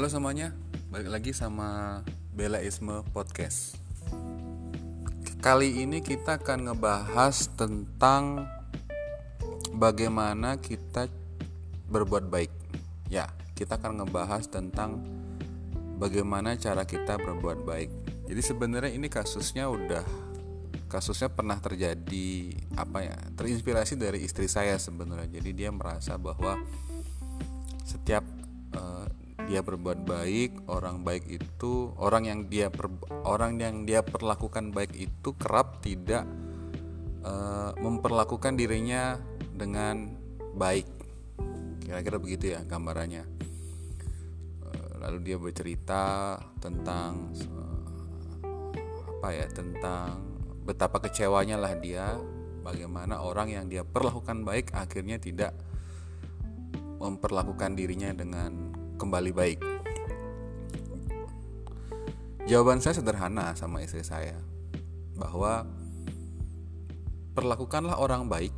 Halo semuanya, balik lagi sama Belaisme Podcast. Kali ini kita akan ngebahas tentang bagaimana kita berbuat baik. Ya, kita akan ngebahas tentang bagaimana cara kita berbuat baik. Jadi sebenarnya ini kasusnya udah kasusnya pernah terjadi apa ya? Terinspirasi dari istri saya sebenarnya. Jadi dia merasa bahwa setiap uh, dia berbuat baik, orang baik itu orang yang dia per, orang yang dia perlakukan baik itu kerap tidak uh, memperlakukan dirinya dengan baik. Kira-kira begitu ya gambarannya. Uh, lalu dia bercerita tentang uh, apa ya? Tentang betapa kecewanya lah dia bagaimana orang yang dia perlakukan baik akhirnya tidak memperlakukan dirinya dengan kembali baik? Jawaban saya sederhana sama istri saya bahwa perlakukanlah orang baik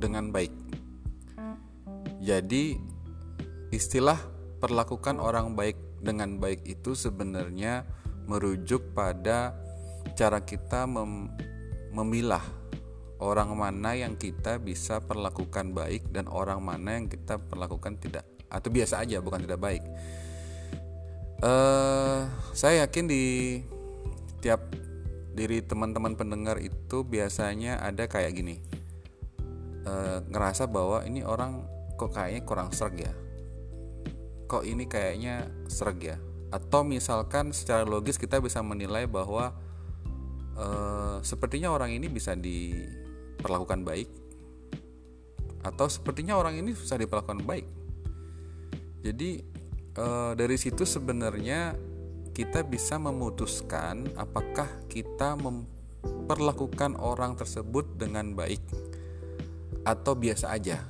dengan baik. Jadi istilah perlakukan orang baik dengan baik itu sebenarnya merujuk pada cara kita mem memilah orang mana yang kita bisa perlakukan baik dan orang mana yang kita perlakukan tidak. Atau biasa aja bukan tidak baik. Uh, saya yakin di tiap diri teman-teman pendengar itu biasanya ada kayak gini. Uh, ngerasa bahwa ini orang kok kayaknya kurang serg ya? Kok ini kayaknya serg ya? Atau misalkan secara logis kita bisa menilai bahwa uh, sepertinya orang ini bisa di diperlakukan baik atau sepertinya orang ini susah diperlakukan baik. Jadi e, dari situ sebenarnya kita bisa memutuskan apakah kita memperlakukan orang tersebut dengan baik atau biasa aja.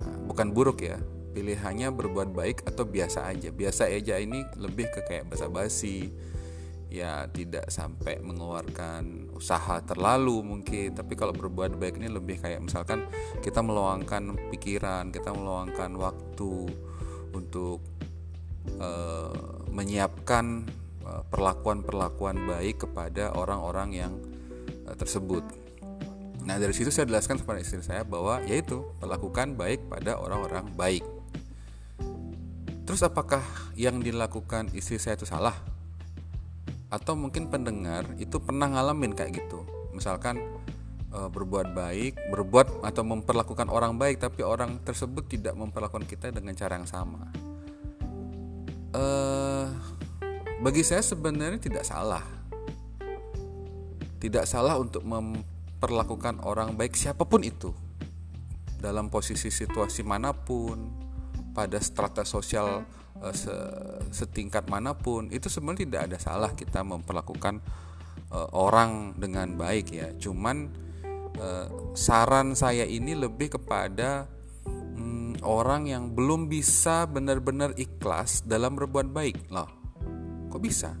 Nah, bukan buruk ya. Pilihannya berbuat baik atau biasa aja. Biasa aja ini lebih ke kayak basa-basi, ya tidak sampai mengeluarkan usaha terlalu mungkin. Tapi kalau berbuat baik ini lebih kayak misalkan kita meluangkan pikiran kita meluangkan waktu untuk uh, menyiapkan uh, perlakuan-perlakuan baik kepada orang-orang yang uh, tersebut. Nah dari situ saya jelaskan kepada istri saya bahwa yaitu perlakukan baik pada orang-orang baik. Terus apakah yang dilakukan istri saya itu salah atau mungkin pendengar itu pernah ngalamin kayak gitu. Misalkan e, berbuat baik berbuat atau memperlakukan orang baik tapi orang tersebut tidak memperlakukan kita dengan cara yang sama. E, bagi saya sebenarnya tidak salah. Tidak salah untuk memperlakukan orang baik siapa pun itu. Dalam posisi situasi mana pun pada strata sosial uh, setingkat mana pun itu sebenarnya tidak ada salah kita memperlakukan uh, orang dengan baik ya. Cuman uh, saran saya ini lebih kepada um, orang yang belum bisa benar-benar ikhlas dalam berbuat baik loh. Kok bisa?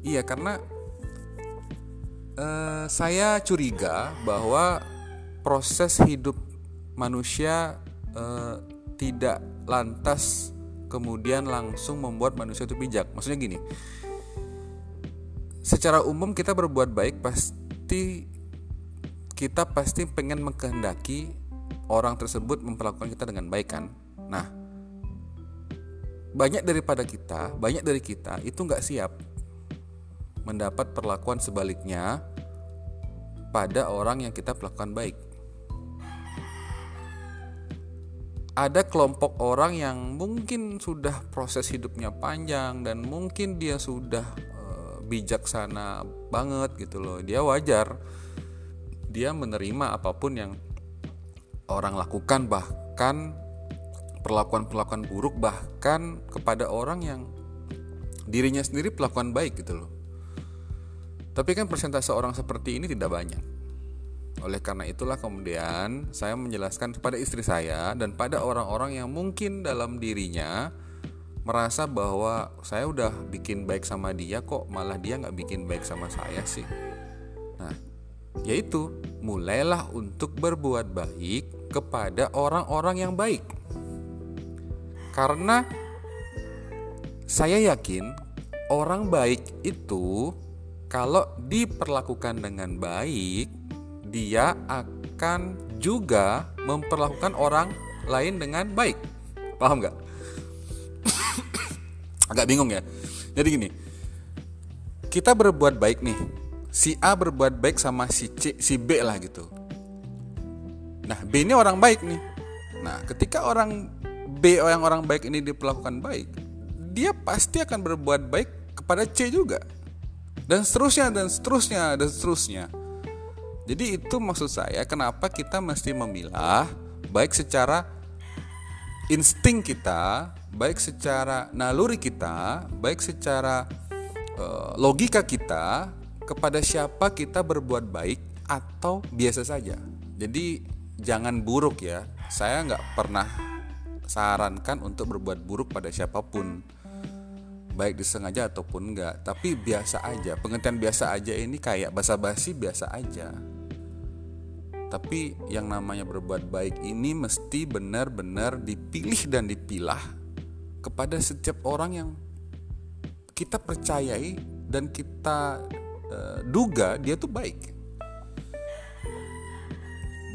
Iya karena uh, saya curiga bahwa proses hidup manusia uh, tidak lantas kemudian langsung membuat manusia itu bijak. Maksudnya gini, secara umum kita berbuat baik pasti kita pasti pengen mengkehendaki orang tersebut memperlakukan kita dengan baik kan. Nah, banyak daripada kita, banyak dari kita itu nggak siap mendapat perlakuan sebaliknya pada orang yang kita perlakukan baik. Ada kelompok orang yang mungkin sudah proses hidupnya panjang dan mungkin dia sudah e, bijaksana banget gitu loh. Dia wajar dia menerima apa pun yang orang lakukan bahkan perlakuan-perlakuan buruk bahkan kepada orang yang dirinya sendiri perlakuan baik gitu loh. Tapi kan persentase orang seperti ini tidak banyak. Oleh karena itulah kemudian saya menjelaskan kepada istri saya dan pada orang-orang yang mungkin dalam dirinya merasa bahwa saya udah bikin baik sama dia kok malah dia nggak bikin baik sama saya sih. Nah, yaitu mulailah untuk berbuat baik kepada orang-orang yang baik. Karena saya yakin orang baik itu kalau diperlakukan dengan baik, dia akan juga memperlakukan orang lain dengan baik. Paham nggak? Agak bingung ya. Jadi gini, kita berbuat baik nih. Si A berbuat baik sama si C, si B lah gitu. Nah, B ini orang baik nih. Nah, ketika orang B yang orang baik ini diperlakukan baik, dia pasti akan berbuat baik kepada C juga. Dan seterusnya dan seterusnya dan seterusnya. Jadi itu maksud saya kenapa kita mesti memilah baik secara insting kita, baik secara naluri kita, baik secara uh, logika kita kepada siapa kita berbuat baik atau biasa saja. Jadi jangan buruk ya. Saya nggak pernah sarankan untuk berbuat buruk pada siapa pun baik disengaja ataupun enggak tapi biasa aja pengertian biasa aja ini kayak basa-basi biasa aja tapi yang namanya berbuat baik ini mesti benar-benar dipilih dan dipilah kepada setiap orang yang kita percayai dan kita uh, duga dia tuh baik.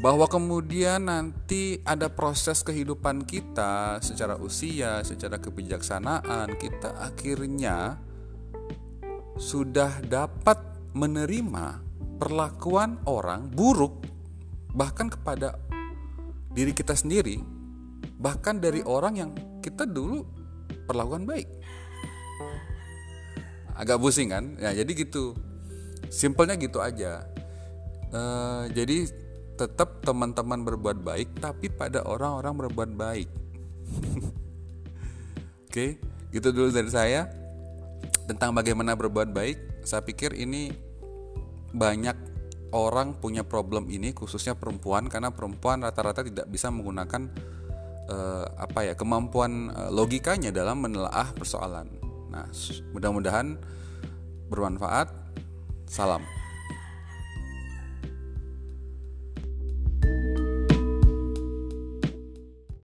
Bahwa kemudian nanti ada proses kehidupan kita secara usia, secara kebijaksanaan, kita akhirnya sudah dapat menerima perlakuan orang buruk bahkan kepada diri kita sendiri, bahkan dari orang yang kita dulu perlakuan baik. Agak pusing kan? Ya, jadi gitu. Simpelnya gitu aja. Uh, jadi tetap teman-teman berbuat baik tapi pada orang-orang berbuat baik oke gitu dulu dari saya tentang bagaimana berbuat baik saya pikir ini banyak orang punya problem ini khususnya perempuan karena perempuan rata-rata tidak bisa menggunakan uh, apa ya kemampuan uh, logikanya dalam menelaah persoalan. Nah mudah-mudahan bermanfaat. Salam